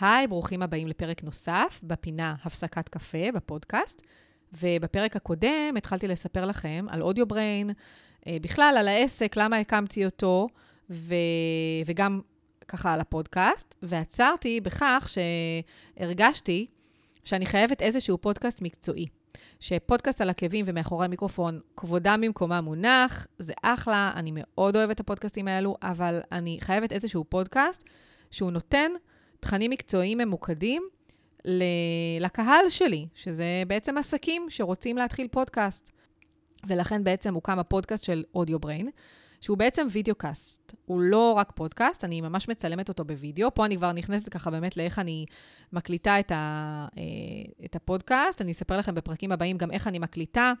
היי, ברוכים הבאים לפרק נוסף בפינה הפסקת קפה בפודקאסט. ובפרק הקודם התחלתי לספר לכם על אודיו בריין, אה, בכלל על העסק, למה הקמתי אותו, ו... וגם ככה על הפודקאסט, ועצרתי בכך שהרגשתי שאני חייבת איזשהו פודקאסט מקצועי. שפודקאסט על עקבים ומאחורי המיקרופון, כבודם במקומם מונח, זה אחלה, אני מאוד אוהבת את הפודקאסטים האלו, אבל אני חייבת איזשהו פודקאסט שהוא נותן תכנים מקצועיים ממוקדים לקהל שלי, שזה בעצם עסקים שרוצים להתחיל פודקאסט. ולכן בעצם הוקם הפודקאסט של אודיו בריין, שהוא בעצם וידאו קאסט. הוא לא רק פודקאסט, אני ממש מצלמת אותו בווידאו. פה אני כבר נכנסת ככה באמת לאיך אני מקליטה את, ה, אה, את הפודקאסט. אני אספר לכם בפרקים הבאים גם איך אני מקליטה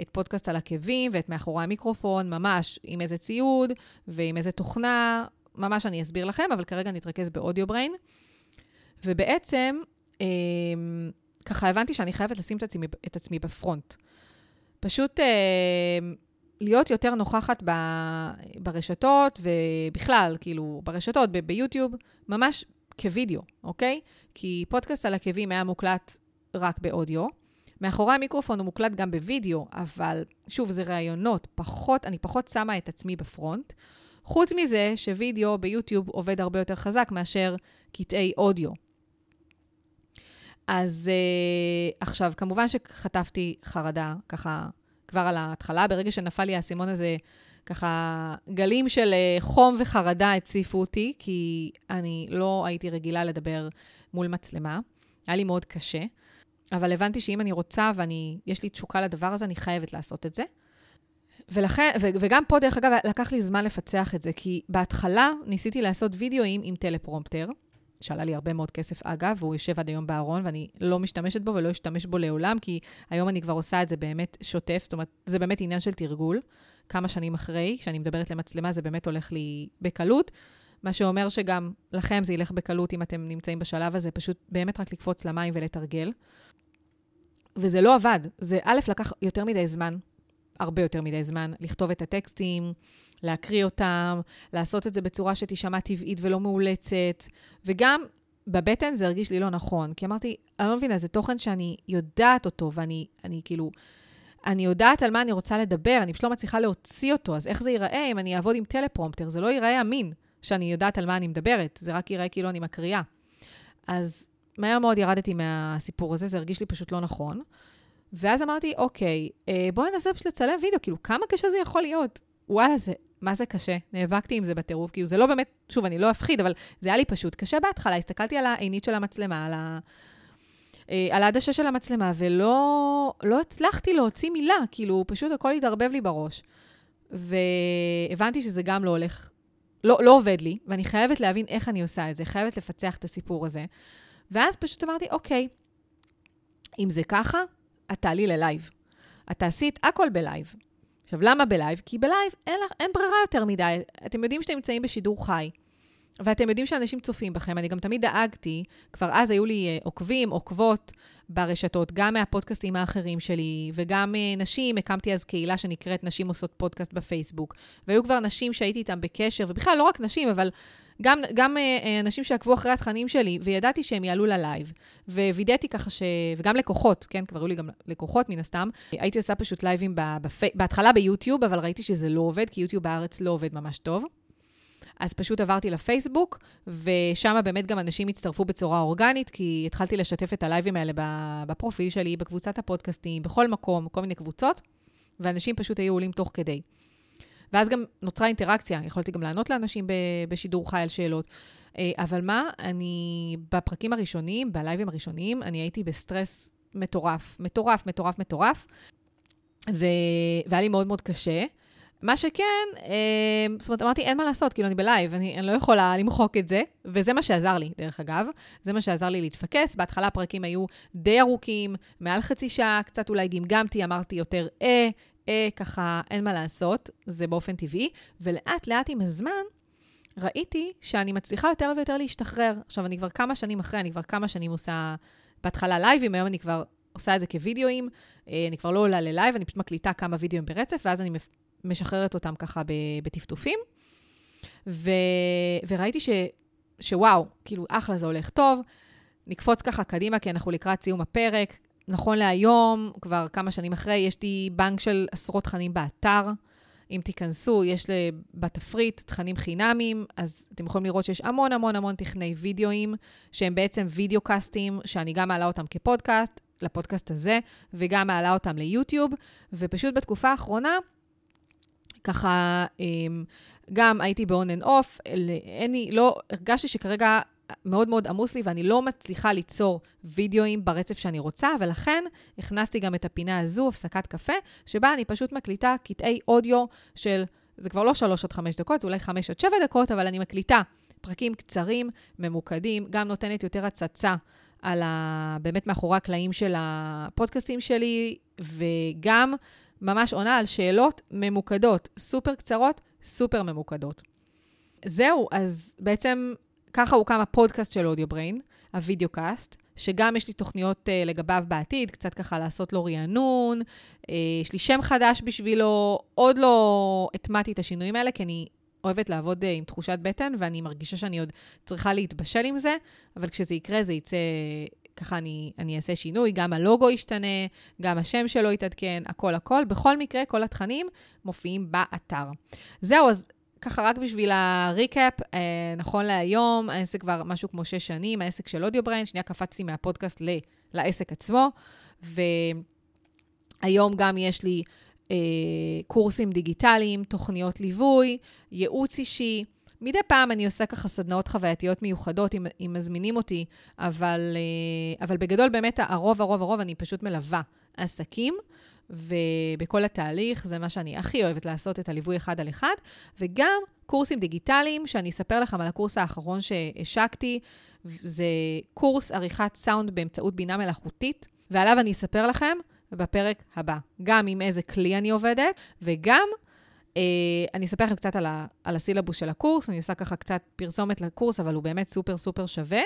את פודקאסט על עקבים ואת מאחורי המיקרופון, ממש עם איזה ציוד ועם איזה תוכנה. ממש אני אסביר לכם, אבל כרגע נתרכז באודיו בריין. ובעצם, אה, ככה הבנתי שאני חייבת לשים את עצמי, את עצמי בפרונט. פשוט אה, להיות יותר נוכחת ב, ברשתות, ובכלל, כאילו, ברשתות, ב, ביוטיוב, ממש כווידאו, אוקיי? כי פודקאסט על עקבים היה מוקלט רק באודיו. מאחורי המיקרופון הוא מוקלט גם בווידאו, אבל שוב, זה ראיונות, פחות, אני פחות שמה את עצמי בפרונט. חוץ מזה שווידאו ביוטיוב עובד הרבה יותר חזק מאשר קטעי אודיו. אז uh, עכשיו, כמובן שחטפתי חרדה, ככה, כבר על ההתחלה, ברגע שנפל לי האסימון הזה, ככה, גלים של uh, חום וחרדה הציפו אותי, כי אני לא הייתי רגילה לדבר מול מצלמה. היה לי מאוד קשה, אבל הבנתי שאם אני רוצה ויש לי תשוקה לדבר הזה, אני חייבת לעשות את זה. ולכן, ו- וגם פה, דרך אגב, לקח לי זמן לפצח את זה, כי בהתחלה ניסיתי לעשות וידאוים עם טלפרומפטר, שעלה לי הרבה מאוד כסף אגב, והוא יושב עד היום בארון, ואני לא משתמשת בו ולא אשתמש בו לעולם, כי היום אני כבר עושה את זה באמת שוטף, זאת אומרת, זה באמת עניין של תרגול. כמה שנים אחרי, כשאני מדברת למצלמה, זה באמת הולך לי בקלות. מה שאומר שגם לכם זה ילך בקלות אם אתם נמצאים בשלב הזה, פשוט באמת רק לקפוץ למים ולתרגל. וזה לא עבד. זה א', לקח יותר מדי זמן, הרבה יותר מדי זמן, לכתוב את הטקסטים, להקריא אותם, לעשות את זה בצורה שתישמע טבעית ולא מאולצת, וגם בבטן זה הרגיש לי לא נכון, כי אמרתי, אני לא מבינה, זה תוכן שאני יודעת אותו, ואני אני, כאילו, אני יודעת על מה אני רוצה לדבר, אני פשוט לא מצליחה להוציא אותו, אז איך זה ייראה אם אני אעבוד עם טלפרומפטר? זה לא ייראה אמין שאני יודעת על מה אני מדברת, זה רק ייראה כאילו אני מקריאה. אז מהר מאוד ירדתי מהסיפור הזה, זה הרגיש לי פשוט לא נכון. ואז אמרתי, אוקיי, אה, בואי ננסה פשוט לצלם וידאו, כאילו, כמה קשה זה יכול להיות? וואלה, זה, מה זה קשה? נאבקתי עם זה בטירוף, כאילו, זה לא באמת, שוב, אני לא אפחיד, אבל זה היה לי פשוט קשה בהתחלה. הסתכלתי על העינית של המצלמה, על, ה, אה, על העדשה של המצלמה, ולא לא הצלחתי להוציא מילה, כאילו, פשוט הכל התערבב לי בראש. והבנתי שזה גם לא הולך, לא, לא עובד לי, ואני חייבת להבין איך אני עושה את זה, חייבת לפצח את הסיפור הזה. ואז פשוט אמרתי, אוקיי, אם זה ככה, את תעלי ללייב. את תעשי את הכל בלייב. עכשיו, למה בלייב? כי בלייב אין, אין ברירה יותר מדי. אתם יודעים שאתם נמצאים בשידור חי, ואתם יודעים שאנשים צופים בכם. אני גם תמיד דאגתי, כבר אז היו לי אה, עוקבים, עוקבות ברשתות, גם מהפודקאסטים האחרים שלי, וגם אה, נשים, הקמתי אז קהילה שנקראת נשים עושות פודקאסט בפייסבוק. והיו כבר נשים שהייתי איתן בקשר, ובכלל, לא רק נשים, אבל גם, גם אה, אנשים שעקבו אחרי התכנים שלי, וידעתי שהם יעלו ללייב, ווידאתי ככה ש... וגם לקוחות, כן? כבר היו לי גם לקוחות מן הסתם. הייתי עושה פשוט לייבים בפ... בהתחלה ביוטיוב, אבל ראיתי שזה לא עובד, כי יוטיוב בארץ לא עובד ממש טוב. אז פשוט עברתי לפייסבוק, ושם באמת גם אנשים הצטרפו בצורה אורגנית, כי התחלתי לשתף את הלייבים האלה בפרופיל שלי, בקבוצת הפודקאסטים, בכל מקום, כל מיני קבוצות, ואנשים פשוט היו עולים תוך כדי. ואז גם נוצרה אינטראקציה, יכולתי גם לענות לאנשים בשידור חי על שאלות. אה, אבל מה, אני, בפרקים הראשונים, בלייבים הראשונים, אני הייתי בסטרס מטורף, מטורף, מטורף, מטורף, ו... והיה לי מאוד מאוד קשה. מה שכן, אה, זאת אומרת, אמרתי, אין מה לעשות, כאילו, אני בלייב, אני, אני לא יכולה למחוק את זה, וזה מה שעזר לי, דרך אגב. זה מה שעזר לי להתפקס. בהתחלה הפרקים היו די ארוכים, מעל חצי שעה, קצת אולי גמגמתי, אמרתי יותר אה, אה, ככה, אין מה לעשות, זה באופן טבעי, ולאט לאט עם הזמן, ראיתי שאני מצליחה יותר ויותר להשתחרר. עכשיו, אני כבר כמה שנים אחרי, אני כבר כמה שנים עושה בהתחלה לייבים, היום אני כבר עושה את זה כווידאוים, אה, אני כבר לא עולה ללייב, אני פשוט מקליטה כמה וידאוים ברצף, ואז אני משחררת אותם ככה בטפטופים. ו... וראיתי ש... שוואו, כאילו, אחלה, זה הולך טוב. נקפוץ ככה קדימה, כי אנחנו לקראת סיום הפרק. נכון להיום, כבר כמה שנים אחרי, יש לי בנק של עשרות תכנים באתר. אם תיכנסו, יש בתפריט תכנים חינמיים, אז אתם יכולים לראות שיש המון המון המון תכני וידאוים, שהם בעצם וידאו קאסטים, שאני גם מעלה אותם כפודקאסט, לפודקאסט הזה, וגם מעלה אותם ליוטיוב, ופשוט בתקופה האחרונה, ככה, אמ, גם הייתי ב-on and off, לי, לא, הרגשתי שכרגע מאוד מאוד עמוס לי ואני לא מצליחה ליצור וידאוים ברצף שאני רוצה, ולכן הכנסתי גם את הפינה הזו, הפסקת קפה, שבה אני פשוט מקליטה קטעי אודיו של, זה כבר לא שלוש עד חמש דקות, זה אולי חמש עד שבע דקות, אבל אני מקליטה פרקים קצרים, ממוקדים, גם נותנת יותר הצצה על ה... באמת מאחורי הקלעים של הפודקאסטים שלי, וגם ממש עונה על שאלות ממוקדות, סופר קצרות, סופר ממוקדות. זהו, אז בעצם ככה הוקם הפודקאסט של אודיו בריין, הווידאו קאסט, שגם יש לי תוכניות אה, לגביו בעתיד, קצת ככה לעשות לו רענון. אה, יש לי שם חדש בשבילו, עוד לא הטמעתי את השינויים האלה, כי אני אוהבת לעבוד אה, עם תחושת בטן, ואני מרגישה שאני עוד צריכה להתבשל עם זה, אבל כשזה יקרה, זה יצא, ככה אני, אני אעשה שינוי, גם הלוגו ישתנה, גם השם שלו יתעדכן, הכל הכל. בכל מקרה, כל התכנים מופיעים באתר. זהו, אז ככה רק בשביל הריקאפ, אה, נכון להיום, העסק כבר משהו כמו שש שנים, העסק של אודיו בריין, שנייה קפצתי מהפודקאסט ל, לעסק עצמו, והיום גם יש לי אה, קורסים דיגיטליים, תוכניות ליווי, ייעוץ אישי. מדי פעם אני עושה ככה סדנאות חווייתיות מיוחדות, אם, אם מזמינים אותי, אבל, אה, אבל בגדול באמת הרוב, הרוב, הרוב, אני פשוט מלווה עסקים. ובכל התהליך, זה מה שאני הכי אוהבת לעשות, את הליווי אחד על אחד, וגם קורסים דיגיטליים, שאני אספר לכם על הקורס האחרון שהשקתי, זה קורס עריכת סאונד באמצעות בינה מלאכותית, ועליו אני אספר לכם בפרק הבא, גם עם איזה כלי אני עובדת, וגם אני אספר לכם קצת על, ה, על הסילבוס של הקורס, אני עושה ככה קצת פרסומת לקורס, אבל הוא באמת סופר סופר שווה,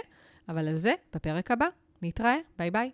אבל על זה בפרק הבא. נתראה, ביי ביי.